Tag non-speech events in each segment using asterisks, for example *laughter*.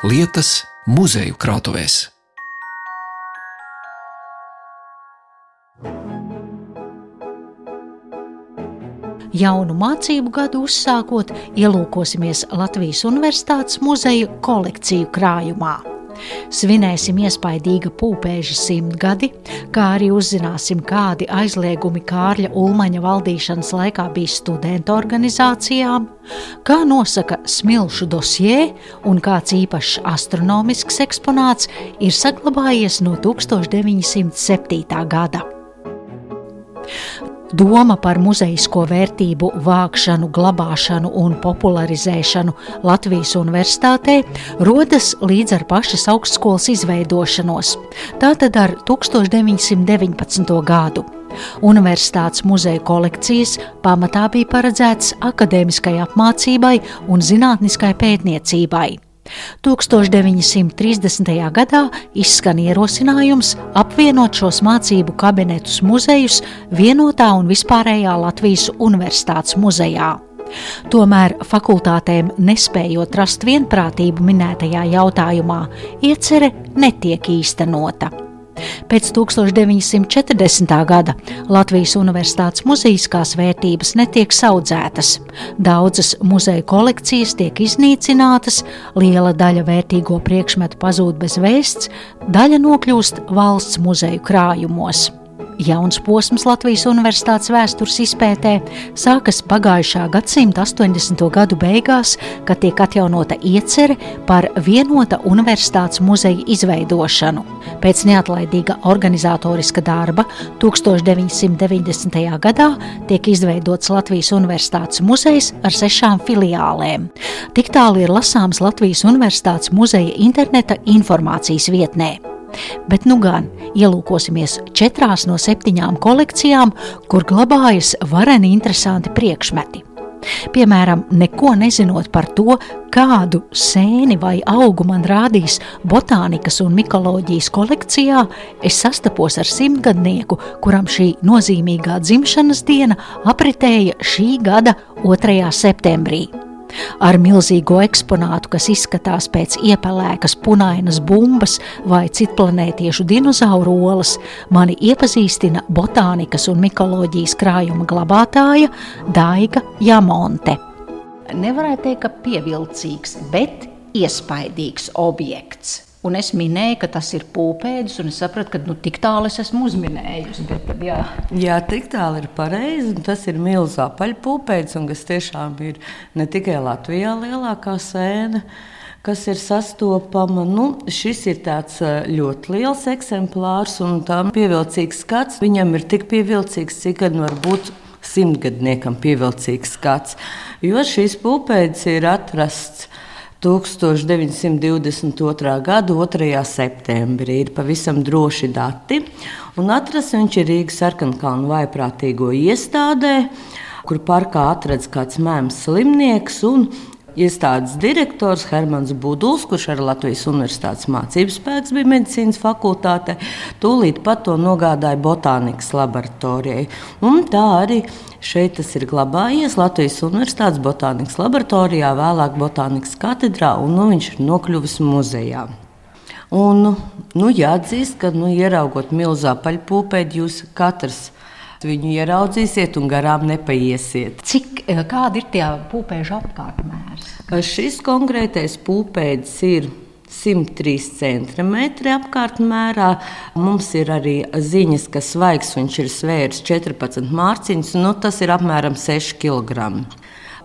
lietas muzeju krātuvēs. Jaunu mācību gadu uzsākot, ielūkosimies Latvijas Universitātes muzeja kolekciju krājumā. Svinēsim iespaidīga pūpēža simtgadi, kā arī uzzināsim, kādi aizliegumi Kārļa Ulmaņa valdīšanas laikā bija studentu organizācijām, kā nosaka smilšu dosie un kāds īpašs astronomisks eksponāts ir saglabājies no 1907. gada. Doma par muzejisko vērtību vākšanu, glabāšanu un popularizēšanu Latvijas universitātē rodas līdz ar pašas augstskolas izveidošanos, tātad ar 1919. gadu. Universitātes muzeja kolekcijas pamatā bija paredzētas akadēmiskai apmācībai un zinātniskai pētniecībai. 1930. gadā izskan ierosinājums apvienot šos mācību kabinetus muzejus vienotā un vispārējā Latvijas Universitātes muzejā. Tomēr fakultātēm nespējot rast vienprātību minētajā jautājumā, iecerē netiek īstenota. Pēc 1940. gada Latvijas Universitātes muzejiskās vērtības netiek audzētas. Daudzas muzeja kolekcijas tiek iznīcinātas, liela daļa vērtīgo priekšmetu pazūd bez vēsts, daļa nokļūst valsts muzeju krājumos. Jauns posms Latvijas Universitātes vēstures izpētē sākas pagājušā gadsimta 80. gadu beigās, kad tiek atjaunota iecerē par vienota universitātes muzeja izveidošanu. Pēc neatlaidīga organizatoriska darba 1990. gadā tiek izveidots Latvijas Universitātes muzejs ar sešām filiālēm. Tik tālu ir lasāms Latvijas Universitātes muzeja interneta informācijas vietnē. Bet nu gan ielūkosimies četrās no septiņām kolekcijām, kur glabājas vareni interesanti priekšmeti. Piemēram, neko nezinot par to, kādu sēni vai augu man rādīs botānikas un mikoloģijas kolekcijā, es sastapos ar simtgadnieku, kuram šī nozīmīgā dzimšanas diena apritēja šī gada 2. septembrī ar milzīgo eksponātu, kas izskatās pēc iepelēkas punainas bumbas vai citplanētiešu dinozauru olas, mani iepazīstina botānikas un mikoloģijas krājuma glabātāja Daiga Jamonte. Nevarētu teikt, ka pievilcīgs, bet iespaidīgs objekts. Un es minēju, ka tas ir pūpēdis, un es sapratu, ka nu, tik tālu es esmu uzminējusi. Bet, jā. jā, tik tālu ir pareizi. Tas ir milzīgs apaļpūpēdis, un kas tiešām ir ne tikai Latvijā lielākā sēna. Kas ir sastopama? Nu, šis ir ļoti liels eksemplārs, un tam pievilcīgs skats. Viņam ir tik pievilcīgs, cik gan var būt simtgadniekam pievilcīgs skats. Jo šīs pūpēdis ir atrasts 1922. gada 2. septembrī ir pavisam droši dati. Atrasts viņš ir Rīgas sarkankalnu vaiprātīgo iestādē, kur parkā atradas kāds mēms slimnieks. Iestādes direktors Hermans Buduls, kurš ar Latvijas Universitātes mācību spēks bija medicīnas fakultātē, tūlīt pat to nogādāja botānikas laboratorijai. Un tā arī Šeit tas ir glabājies Latvijas Universitātes botānikas laboratorijā, vēlāk botānikas katedrā, un nu, viņš ir nokļuvis muzejā. Un, nu, jāatzīst, ka nu, ieraugot milzā paļpūpēdi, jūs katrs viņu ieraudzīsiet un garām nepaiesiet. Cik, eh, kāda ir tie pūpēžu apkārtmērs? Šis konkrētais pūpēdis ir 103 cm apkārtmērā. Mums ir arī ziņas, ka svaigs viņš ir svērs 14 mārciņas, nu, tas ir apmēram 6 kg.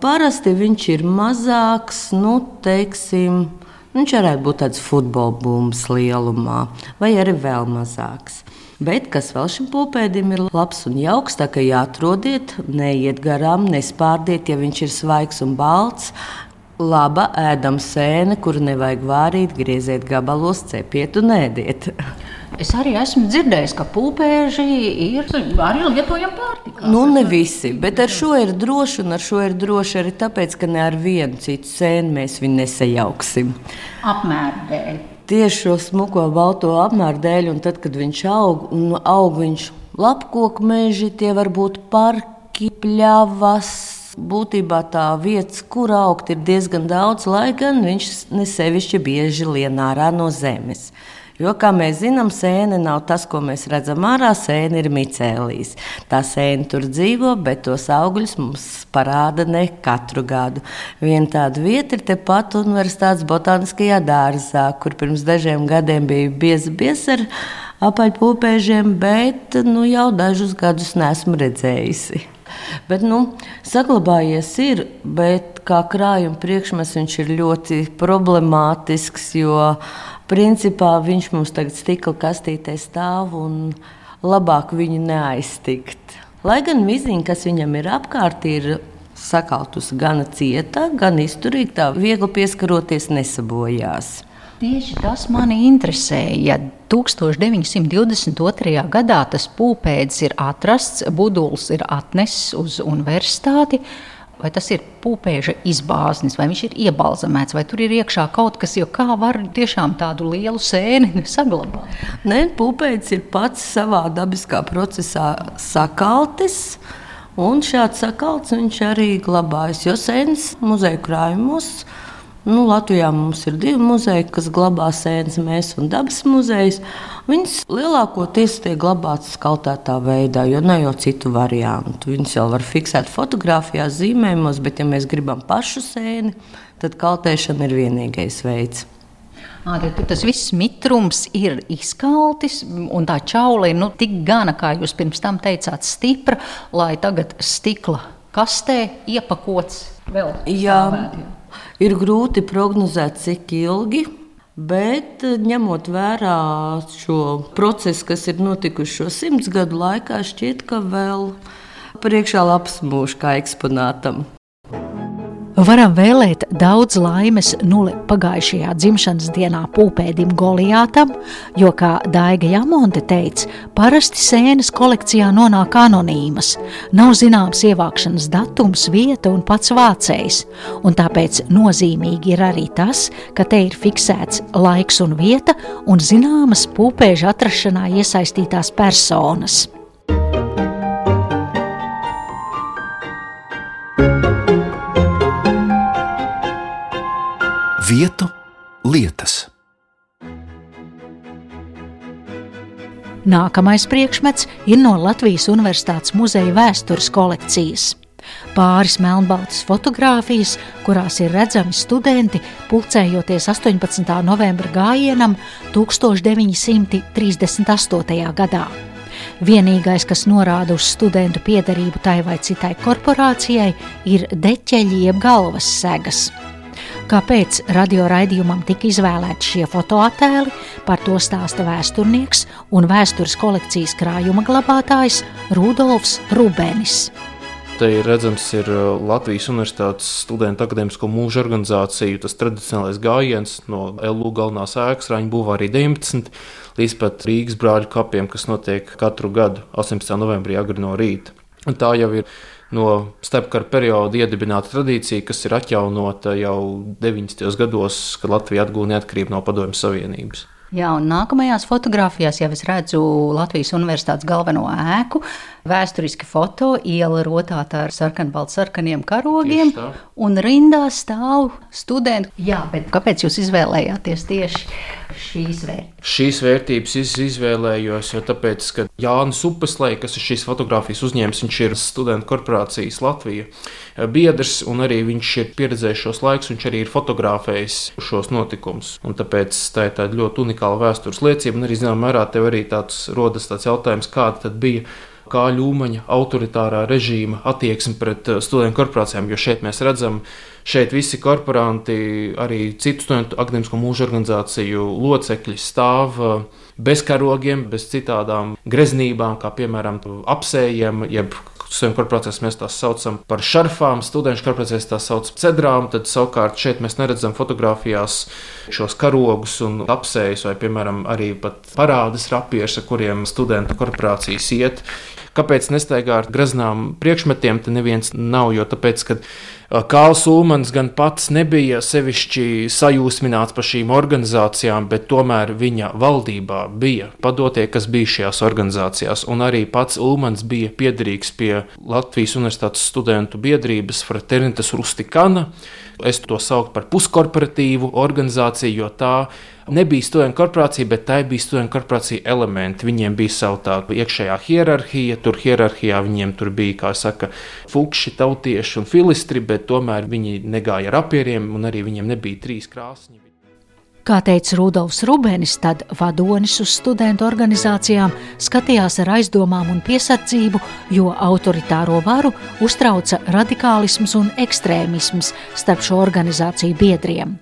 Parasti viņš ir mazāks, nu, teiksim, viņš varētu būt tāds futbola bumbas lielumā, vai arī vēl mazāks. Bet kas vēl šim pupēdim ir labs un jauks, tā kā jāatrodiet, neiet garām, nespārdiet, ja viņš ir svaigs un balts. Laba ēdama sēne, kuru nevajag vārīt, grieziet gabalos, cepiet un ēdiet. *laughs* Es arī esmu dzirdējis, ka pūpēži ir arī lietojami pārtikā. Nu, ne visi, bet ar šo ir droši, un ar šo ir droši arī tāpēc, ka ne ar vienu citu sēni mēs viņu nesajauksim. Apmēra dēļ. Tieši šo smuko balto apmēru dēļ, un tad, kad viņš aug, un aug viņš lapkoku meži, tie var būt parki, pļavas, būtībā tā vietas, kur augt, ir diezgan daudz, lai gan viņš nesevišķi bieži lien ārā no zemes. Jo, kā mēs zinām, sēne nav tas, ko mēs redzam ārā. Sēne ir micēlīs. Tā sēne tur dzīvo, bet tos augļus mums parāda ne katru gadu. Viena tāda vieta ir tepat Universitātes botāniskajā dārzā, kur pirms dažiem gadiem bija bieza ar apaļpūpēžiem, bet nu, jau dažus gadus nesmu redzējusi. Bet, nu, saglabājies ir, bet kā krājuma priekšmets viņš ir ļoti problemātisks, jo principā viņš mums tagad stikla kastītē stāv un labāk viņu neaiztikt. Lai gan viziņa, kas viņam ir apkārt, ir sakaltusi gana cieta, gan izturīga, tā viegli pieskaroties nesabojās. Tieši tas mani interesēja. 1922. gadā tas pūpēdis ir atrasts, Buduls ir atnesis uz universitāti. Vai tas ir pūpēža izbāznis, vai viņš ir iebalzamēts, vai tur ir iekšā kaut kas, jo kā var tiešām tādu lielu sēni *laughs* saglabāt? Nē, pūpēdis ir pats savā dabiskā procesā sakaltis. Un šāds sakalts viņš arī glabājas, jo sēnes muzeja krājumos Nu, Latvijā mums ir divi muzeji, kas glabā sēnes, mēs un dabas muzejs. Viņas lielākoties tiek glabātas skaltētā veidā, jo nav jau citu variantu. Viņas jau var fiksēt fotografijās, zīmējumos, bet, ja mēs gribam pašu sēni, tad kaltēšana ir vienīgais veids. À, tas viss mitrums ir izkaltis, un tā čaula ir nu, tik gana, kā jūs pirms tam teicāt, stipra, lai tagad stikla kastē iepakots vēl. Jā, stāvēt. Ir grūti prognozēt, cik ilgi. Bet eh, ņemot vērā šo procesu, kas ir notikuši šo simts gadu laikā, šķiet, ka vēl priekšā labs mūžs kā eksponātam. Varam vēlēt daudz laimes nulli pagājušajā dzimšanas dienā pūpēdim Goliātam, jo, kā Daiga Jamonte teica, parasti sēnes kolekcijā nonāk anonīmas, nav zināms ievākšanas datums, vieta un pats vācējs, un tāpēc nozīmīgi ir arī tas, ka te ir fiksēts laiks un vieta un zināmas pūpēža atrašanā iesaistītās personas. Vietu, lietas. Nākamais priekšmets ir no Latvijas Universitātes muzeja vēstures kolekcijas. Pāris melnbaltas fotogrāfijas, kurās ir redzami studenti pulcējoties 18. novembra gājienam 1938. gadā. Vienīgais, kas norāda uz studentu piederību tai vai citai korporācijai, ir deķeļi jeb galvas segas. Kāpēc radioraidījumam tika izvēlēti šie fotoattēli, par to stāsta vēsturnieks un vēstures kolekcijas krājuma glabātājs Rudolfs Rubenis. Te ir redzams, ir uh, Latvijas Universitātes studentu akadēmisko mūža organizāciju, tas tradicionālais gājiens no LU galvenās ēkas, Raņa būvā arī 19, līdz pat Rīgas brāļu kapiem, kas notiek katru gadu 18. novembrī agri no rīta. Un tā jau ir no starpkara perioda iedibināta tradīcija, kas ir atjaunota jau 90. gados, kad Latvija atgūta neatkarību no Padomju Savienības. Jā, un nākamajās fotografijās jau es redzu Latvijas Universitātes galveno ēku. Vēsturiski foto, iela rotāta ar sarkanbaltu-sarkaniem karogiem, un rindā stāv studenti. Jā, bet kāpēc jūs izvēlējāties tieši šīs vērtības? Šīs vērtības es izvēlējos, jo tāpēc, ka Jānis Upeslē, kas ir šīs fotogrāfijas uzņēmējs, viņš ir studentu korporācijas Latvija biedrs, un arī viņš ir pieredzējis šos laikus, viņš arī ir fotografējis šos notikumus. Un tāpēc tā ir tāda ļoti unikāla vēstures liecība, un arī zināmā mērā tev arī tāds rodas tāds jautājums, kāda tad bija kā ļūmaņa autoritārā režīma attieksme pret eh, studentu korporācijām. Jo šeit mēs redzam, šeit visi korporanti, arī citu studentu akadēmisko mūža organizāciju locekļi stāv eh, bez karogiem, bez citādām greznībām, kā piemēram apsējiem, jeb Studiju korporācijās mēs tās saucam par šarfām, studentu korporācijās tās sauc par cedrām. Tad savukārt šeit mēs neredzam fotografijās šos karogus un apsējus, vai, piemēram, arī parādas rapieši, ar kuriem studentu korporācijas iet Kāpēc nestaigā ar graznām priekšmetiem? Te neviens nav, jo tāpēc, ka Kāls Ulmans gan pats nebija sevišķi sajūsmināts par šīm organizācijām, bet tomēr viņa valdībā bija padotie, kas bija šajās organizācijās. Un arī pats Ulmans bija piederīgs pie Latvijas Universitātes studentu biedrības Fraternitas Rustikana. Es to saucu par puskorporatīvu organizāciju, jo tā nebija studentu korporācija, bet tā bija studentu korporācija elementi. Viņiem bija savu tādu iekšējā hierarhija, tur hierarhijā viņiem tur bija, kā saka, fukši, tautieši un filistri, bet tomēr viņi negāja ar apieriem un arī viņiem nebija trīs krāsņi. Kā teica Rudolfs Rubēnis, tad vadonis uz studentu organizācijām skatījās ar aizdomām un piesardzību, jo autoritāro varu uztrauca radikālisms un ekstrēmisms starp šo organizāciju biedriem.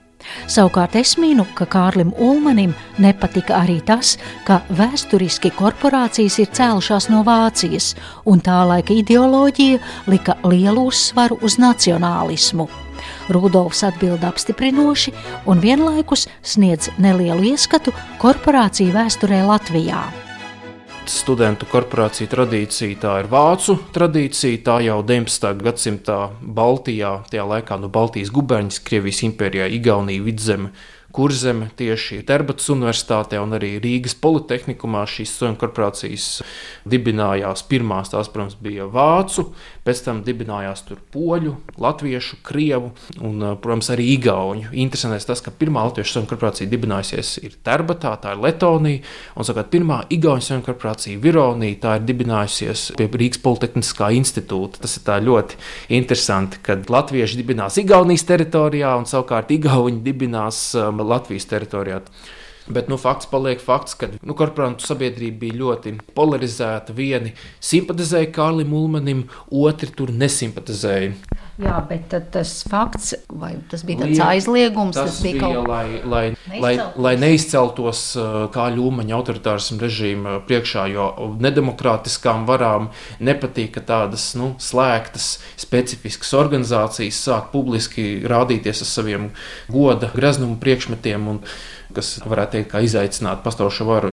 Savukārt es minu, ka Kārlim Ulmanim nepatika arī tas, ka vēsturiski korporācijas ir cēlušās no Vācijas, un tā laika ideoloģija lika lielu uzsvaru uz nacionālismu. Rudolfs atbild apstiprinoši un vienlaikus sniedz nelielu ieskatu korporāciju vēsturē Latvijā. Studentu korporācija tradīcija tā ir vācu tradīcija. Tā jau 19. gadsimtā Baltijā, tajā laikā no Baltijas guberņas, Krievijas impērijā, Igaunija, Vidzeme Kurzeme tieši Terbatas Universitātē un arī Rīgas Politehnikumā šīs studiju korporācijas dibinājās. Pirmās tās, protams, bija vācu, pēc tam dibinājās tur poļu, latviešu, krievu un, protams, arī igauņu. Interesantais tas, ka pirmā latviešu studiju korporācija dibinājusies ir Terbatā, tā ir Letonija, un savukārt pirmā igauņu studiju korporācija Vironija, tā ir dibinājusies pie Rīgas Politehniskā institūta. Tas ir ļoti interesanti, kad latvieši dibinās Igaunijas teritorijā un savukārt igauņi dibinās um, Latvijas teritorijā. Bet nu, fakts paliek fakts, ka nu, korporantu sabiedrība bija ļoti polarizēta. Vieni simpatizēja Kārlim Ulmanim, otri tur nesimpatizēja. Jā, bet tas fakts, vai tas bija tāds aizliegums, tas, tas bija kaut kas tāds, lai, lai, lai, lai neizceltos uh, kā ļūmaņa autoritārismu režīma priekšā, jo nedemokrātiskām varām nepatīk, ka tādas nu, slēgtas, specifiskas organizācijas sāk publiski rādīties ar saviem goda graznumu priekšmetiem, un, kas varētu teikt, kā izaicināt pastāvošo varu.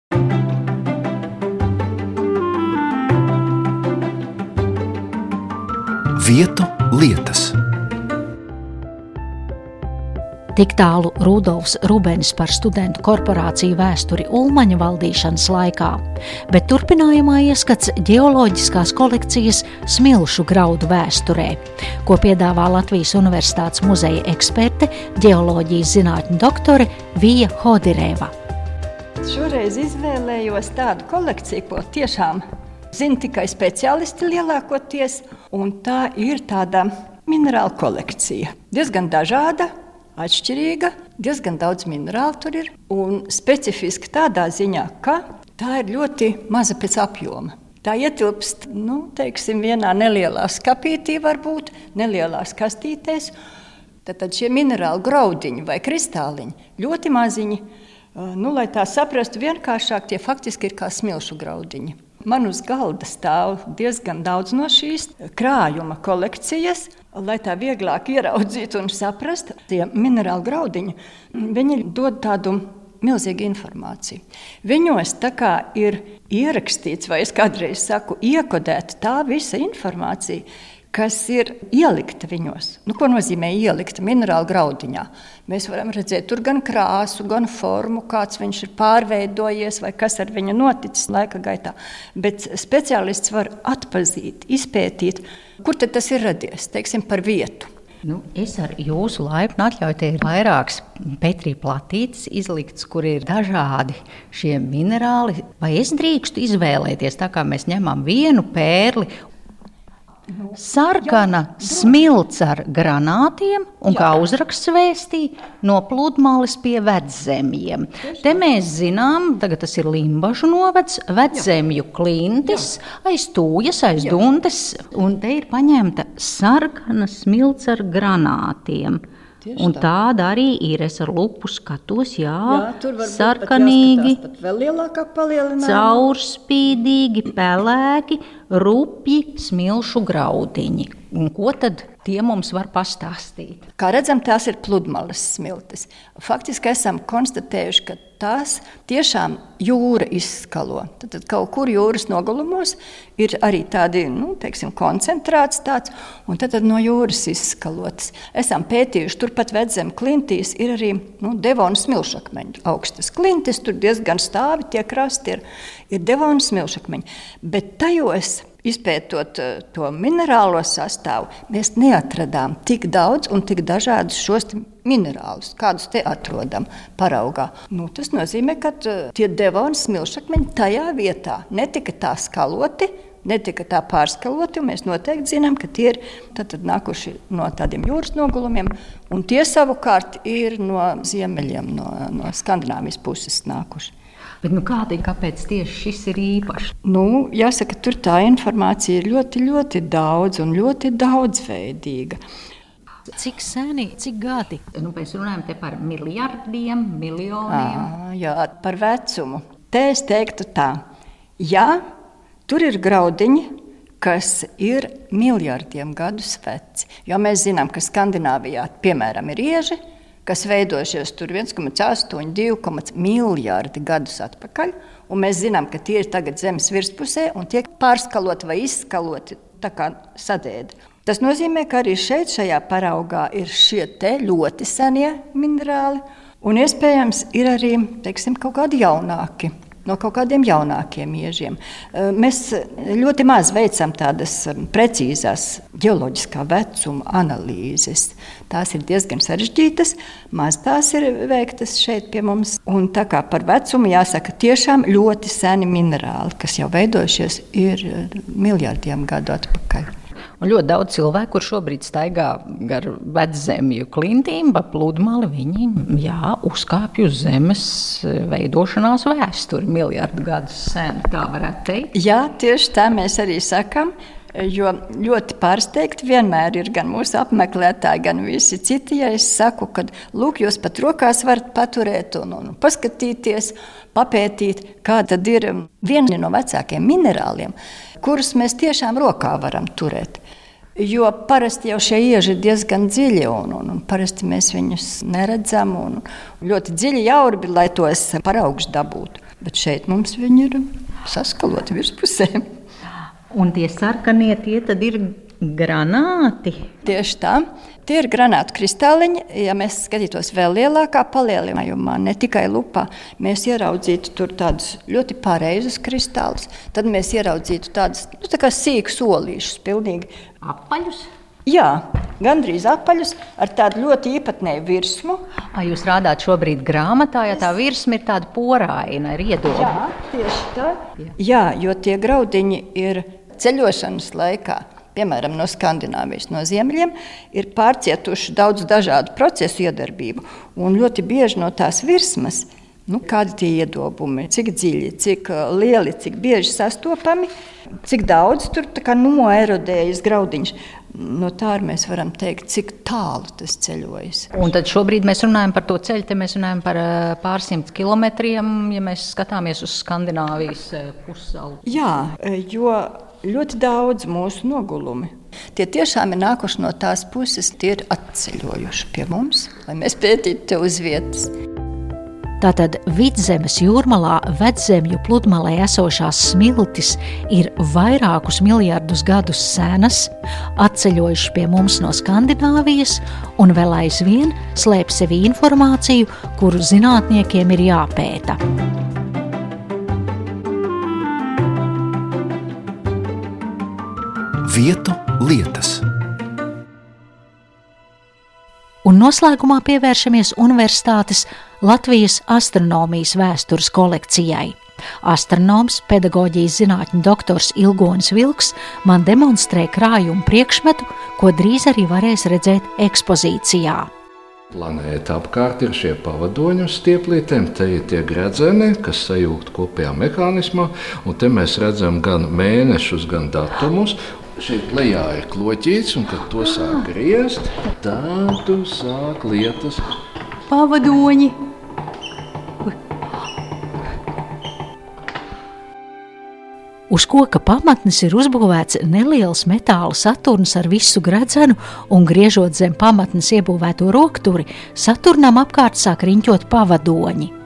Vietu lietas. Tik tālu Rudolfs Rubens par studentu korporāciju vēsturi Ulmaņa valdīšanas laikā, bet turpinājumā ieskats geoloģiskās kolekcijas smilšu graudu vēsturē, ko piedāvā Latvijas Universitātes muzeja eksperte, geoloģijas zinātņu doktore Vija Hodirēva. Šoreiz izvēlējos tādu kolekciju, ko tiešām zina tikai speciālisti lielākoties, un tā ir tāda minerāla kolekcija. Diezgan dažāda, atšķirīga, diezgan daudz minerālu tur ir un specifiski tādā ziņā, ka tā ir ļoti maza pēc apjoma. Tā ietilpst nu, teiksim, vienā nelielā skāpītī, varbūt nelielās kastītēs. Tad, tad šie minerāli graudiņi vai kristāliņi ļoti maziņi. Nu, lai tā saprastu vienkāršāk, tie faktiski ir kā smilšu graudiņi. Man uz galda stāv diezgan daudz no šīs krājuma kolekcijas, lai tā vieglāk ieraudzītu un saprastu, tie minerāli graudiņi, viņi dod tādu milzīgu informāciju. Viņos tā kā ir ierakstīts, vai es kādreiz saku, iekodēta tā visa informācija, kas ir ielikta viņos. Nu, ko nozīmē ielikt minerālu graudiņā? Mēs varam redzēt tur gan krāsu, gan formu, kāds viņš ir pārveidojies vai kas ar viņu noticis laika gaitā. Bet speciālists var atpazīt, izpētīt, kur tas ir radies, teiksim, par vietu. Nu, es ar jūsu laipnu atļauju, te ir vairākas Petrija platītes izliktas, kur ir dažādi šie minerāli. Vai es drīkstu izvēlēties, tā kā mēs ņemam vienu pērli Sarkana smilts ar granātiem, un kā uzraksts vēstīja, no pludmales pie vedzemiem. Te mēs zinām, tagad tas ir Limbažu novads, vedzemju klintis, aiz tūjas, aiz duntes, un te ir paņemta sarkana smilts ar granātiem. Tieši un tā. tāda arī ir. Es ar lupu skatos, jā, jā tur var sarkanīgi, pat vēl lielākā palielinājuma. Caurspīdīgi, pelēki, rupji, smilšu graudiņi. Un ko tad tie mums var pastāstīt? Kā redzam, tās ir pludmales smiltis. Faktiski esam konstatējuši, ka tās tiešām jūra izskalo. Tad, tad kaut kur jūras nogulumos ir arī tādi nu, teiksim, koncentrāts tāds, un tad, tad no jūras izskalotas. Esam pētījuši, turpat vedzem klintīs ir arī nu, devona smilšakmeņu augstas klintis, tur diezgan stāvi tie krasti ir, ir devona smilšakmeņi. Bet tajos izpētot eh, to minerālo sastāvu, mēs neatradām tik daudz un tik dažādus šos minerālus, kādus te atrodam paraugā. Nu, tas nozīmē, ka eh, tie devoni smilšakmeņi tajā vietā netika tā skaloti. Netika tā pārskaloti, mēs noteikti zinām, ka tie ir tad, tad nākuši no tādiem jūras nogulumiem, un tie savukārt ir no ziemeļiem, no, no Skandināvijas puses nākuši. Bet, nu, kādī, kāpēc tieši šis ir īpašs? Nu, jāsaka, tur tā informācija ir ļoti, ļoti daudz un ļoti daudzveidīga. Cik seni, cik gadi? Nu, mēs runājam par miljardiem, miljoniem. À, jā, par vecumu. Te es teiktu tā, jā, tur ir graudiņi, kas ir miljardiem gadus veci. Jo mēs zinām, ka Skandināvijā, piemēram, ir ieži, kas veidojušies tur 1,8, 2 miljardi gadus atpakaļ. Mēs zinām, ka tie ir tagad zemes virspusē un tiek pārskaloti vai izskaloti kā sadēdi. Tas nozīmē, ka arī šeit, šajā paraugā, ir šie ļoti senie minerāli, un iespējams ir arī teiksim, kaut kādi jaunāki no kaut kādiem jaunākiem iežiem. Mēs ļoti maz veicam tādas precīzās geoloģiskā vecuma analīzes. Tās ir diezgan sarežģītas, maz tās ir veiktas šeit pie mums. Un tā kā par vecumu jāsaka, tiešām ļoti seni minerāli, kas jau veidojušies ir miljardiem gadu atpakaļ. Un ļoti daudz cilvēku, kur šobrīd staigā gar veczemju klintīm, pa pludmali, viņi jā, uzkāpj uz zemes veidošanās vēsturi miljardu gadus sen, tā varētu teikt. Jā, tieši tā mēs arī sakām. Jo ļoti pārsteigti vienmēr ir gan mūsu apmeklētāji, gan visi citi. Ja es saku, ka lūk, jūs pat rokās varat paturēt un, un paskatīties, papētīt, kāda ir viena no vecākajiem minerāliem, kurus mēs tiešām rokā varam turēt. Jo parasti jau šie ieži ir diezgan dziļi, un, un, un parasti mēs viņus neredzam. Ļoti dziļi jāurbi, lai tos paraugus dabūtu. Bet šeit mums viņi ir saskaloti virspusē. Un tie sarkanie tie ir granāti. Tieši tā. Tie ir granātu kristāliņi. Ja mēs skatītos vēl lielākā palielinājumā, ne tikai lupā, mēs ieraudzītu tur tādus ļoti pareizus kristālus. Tad mēs ieraudzītu tādus nu, tā sīkus solīšus, pilnīgi apaļus. Jā, gandrīz apaļus ar tādu ļoti īpatnēju virsmu. A, jūs rādāt šobrīd grāmatā, ja tā virsma ir tāda poraina, ir iedoma. Jā, tieši tā. Jā. Jā, jo tie graudiņi ir ceļošanas laikā piemēram, no Skandināvijas, no ziemeļiem, ir pārcietuši daudz dažādu procesu iedarbību. Un ļoti bieži no tās virsmas, nu, kādi tie iedobumi, cik dziļi, cik uh, lieli, cik bieži sastopami, cik daudz tur noerodējas graudiņš. No tā mēs varam teikt, cik tālu tas ceļojas. Un tad šobrīd mēs runājam par to ceļu, te mēs runājam par uh, pārsimt kilometriem, ja mēs skatāmies uz Skandināvijas uh, pussalu. Jā, jo ļoti daudz mūsu nogulumi. Tie tiešām ir nākuši no tās puses, tie ir atceļojuši pie mums, lai mēs pētītu te uz vietas. Tātad vidzemes jūrmalā veczemju pludmalē esošās smiltis ir vairākus miljardus gadus senas, atceļojuši pie mums no Skandināvijas un vēl aizvien slēp sevi informāciju, kuru zinātniekiem ir jāpēta. Vietu lietas. Un noslēgumā pievēršamies Universitātes Latvijas astronomijas vēstures kolekcijai. Astronoms, pedagoģijas zinātņu doktors Ilgons Vilks man demonstrē krājumu priekšmetu, ko drīz arī varēs redzēt ekspozīcijā. Planēta apkārt ir šie pavadoņi uz stieplītēm, te ir tie gredzeni, kas sajūgt kopējā mehānismā, un te mēs redzam gan mēnešus, gan datumus, šeit lejā ir kloķīts, un kad to sāk griezt, tad sāk lietas. Pavadoņi! Uz koka pamatnes ir uzbūvēts neliels metāla saturns ar visu gredzenu, un griežot zem pamatnes iebūvēto rokturi, saturnam apkārt sāk riņķot pavadoņi.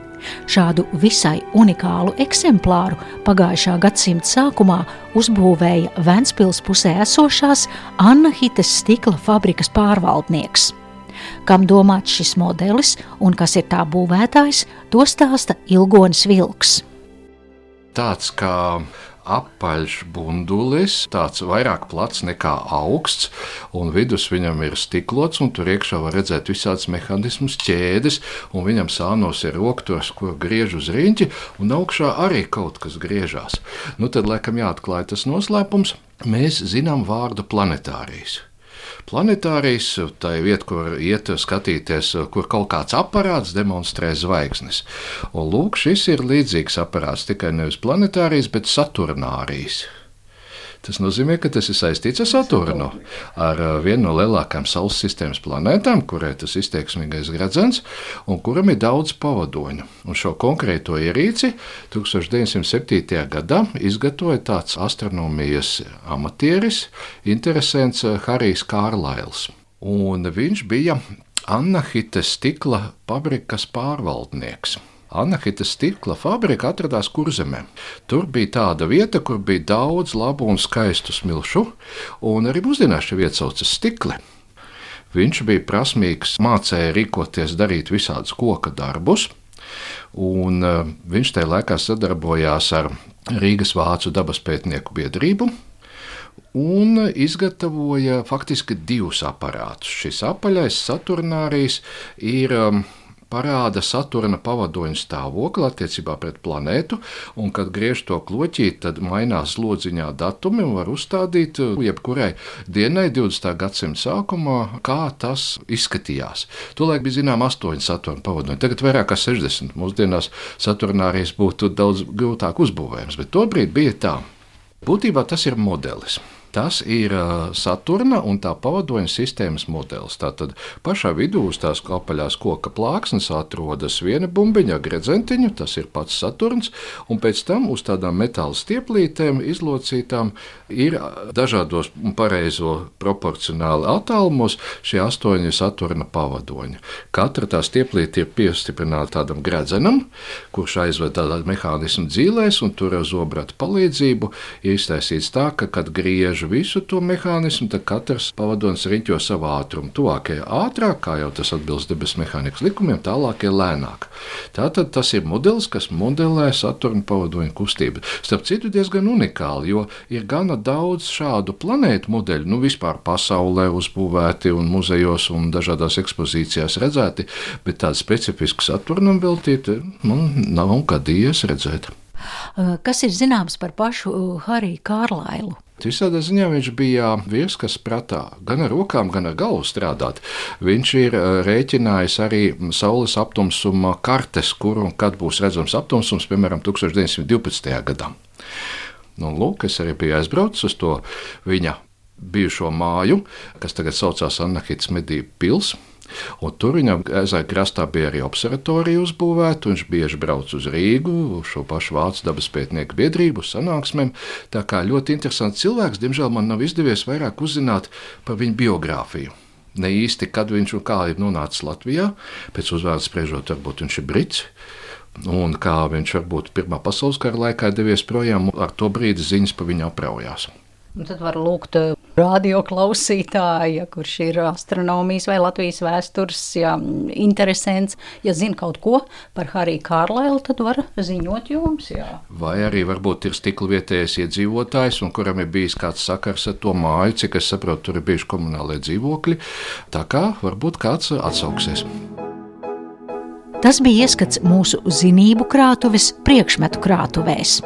Šādu visai unikālu eksemplāru pagājušā gadsimta sākumā uzbūvēja Vēncpils pusē esošās Anna Hites stikla fabrikas pārvaldnieks. Kam domāts šis modelis un kas ir tā būvētājs, to stāsta Ilgonis Vilks. Tāds kā apaļš bundulis, tāds vairāk plats nekā augsts, un vidus viņam ir stiklots, un tur iekšā var redzēt visādas mehānismus, ķēdes, un viņam sānos ir roktors, ko griež uz riņķi, un augšā arī kaut kas griežās. Nu tad, laikam, jāatklāj tas noslēpums. Mēs zinām vārdu planetārijas planetārijas, tā ir vieta, kur iet skatīties, kur kaut kāds aparāts demonstrē zvaigznes. Un lūk, šis ir līdzīgs aparāts tikai nevis planetārijas, bet saturnārijas. Tas nozīmē, ka tas ir saistīts ar Saturnu, ar uh, vienu no lielākajām Saules sistēmas planētām, kurai tas izteiksmīgais gradzens un kuram ir daudz pavadoņu. Un šo konkrēto ierīci 1907. gadā izgatavoja tāds astronomijas amatieris, interesants uh, Harijs Kārlails. Un viņš bija Annahites stikla fabrikas pārvaldnieks. Anahita stikla fabrika atradās Kurzemē. Tur bija tāda vieta, kur bija daudz labu un skaistu smilšu, un arī mūsdienās šī vieta saucas stikli. Viņš bija prasmīgs, mācīja rīkoties, darīt visādus koka darbus, un uh, viņš tajā laikā sadarbojās ar Rīgas Vācu dabas pētnieku biedrību un izgatavoja faktiski divus aparātus. Šis apaļais Saturnārijas ir um, parāda Saturna pavadoņa stāvokli attiecībā pret planētu, un kad griež to kloķīt, tad mainās lodziņā datumi un var uzstādīt uh, jebkurai dienai 20. gadsimta sākumā, kā tas izskatījās. Tolēk bija zinām astoņi Saturna pavadoņi, tagad vairāk kā 60. Mūsdienās Saturnārijas būtu daudz grūtāk uzbūvējams, bet tobrīd bija tā. Būtībā tas ir modelis. Tas ir Saturna un tā pavadoņa sistēmas modelis. Tātad pašā vidū uz tās apaļās koka plāksnes atrodas viena bumbiņa, gredzentiņa, tas ir pats Saturns, un pēc tam uz tādām metāla stieplītēm izlocītām ir dažādos pareizo proporcionāli attālumos šie astoņi Saturna pavadoņi. Katra tā stieplīte ir piestiprināta tādam gredzenam, kurš aizved tādā mehānismu dzīvēs, un tur ar zobratu palīdzību ir iztaisīts tā, ka, kad griež apgriež visu to mehānismu, tad katrs pavadonis riņķo savu ātrumu. Tuvākie ātrāk, kā jau tas atbilst debesu mehānikas likumiem, tālākie lēnāk. Tātad tas ir modelis, kas modelē Saturna pavadoņu kustību. Starp citu, diezgan unikāli, jo ir gana daudz šādu planētu modeļu, nu vispār pasaulē uzbūvēti un muzejos un dažādās ekspozīcijās redzēti, bet tādu specifisku Saturnam veltīti man nav gadījies redzēt. Kas ir zināms par pašu Hariju Kārlailu? Visādā ziņā viņš bija vīrs, kas prātā gan ar rokām, gan ar galvu strādāt. Viņš ir rēķinājis arī Saules aptumsuma kartes, kur un kad būs redzams aptumsums, piemēram, 1912. gadā. Nu, lūk, es arī biju aizbraucis uz to viņa bijušo māju, kas tagad saucās Annahītas medību pilsēta. Un tur viņam ezera krastā bija arī observatorija uzbūvēta. Viņš bieži brauc uz Rīgu, uz šo pašu Vācu dabas pētnieku biedrību, sanāksmēm. Tā kā ļoti interesants cilvēks, diemžēl man nav izdevies vairāk uzzināt par viņa biogrāfiju. Ne īsti, kad viņš un kā ir nonācis Latvijā, pēc uzvārdu spriežot, varbūt viņš ir brits. Un kā viņš varbūt Pirmā pasaules kara laikā devies projām, ar to brīdi ziņas par viņu apraujās. Un tad var lūgt radioklausītāja, kurš ir astronomijas vai Latvijas vēstures ja, interesants. Ja zina kaut ko par Hariju Kārlēlu, tad var ziņot jums. Jā. Vai arī varbūt ir stikla vietējais iedzīvotājs, un kuram ir bijis kāds sakars ar to māju, cik es saprotu, tur ir bijuši komunālie dzīvokļi. Tā kā varbūt kāds atsauksies. Tas bija ieskats mūsu zinību krātuves priekšmetu krātuvēs.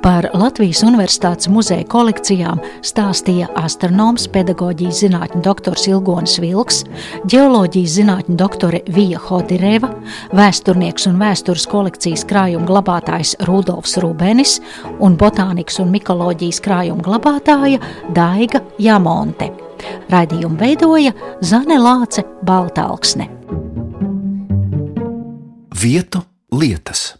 Par Latvijas Universitātes muzeja kolekcijām stāstīja astronoms, pedagoģijas zinātņu doktors Ilgonis Vilks, ģeoloģijas zinātņu doktore Vija Hodireva, vēsturnieks un vēstures kolekcijas krājuma glabātājs Rudolfs Rubenis un botānikas un mikoloģijas krājuma glabātāja Daiga Jamonte. Raidījumu veidoja Zane Lāce Baltāksne. Vietu lietas.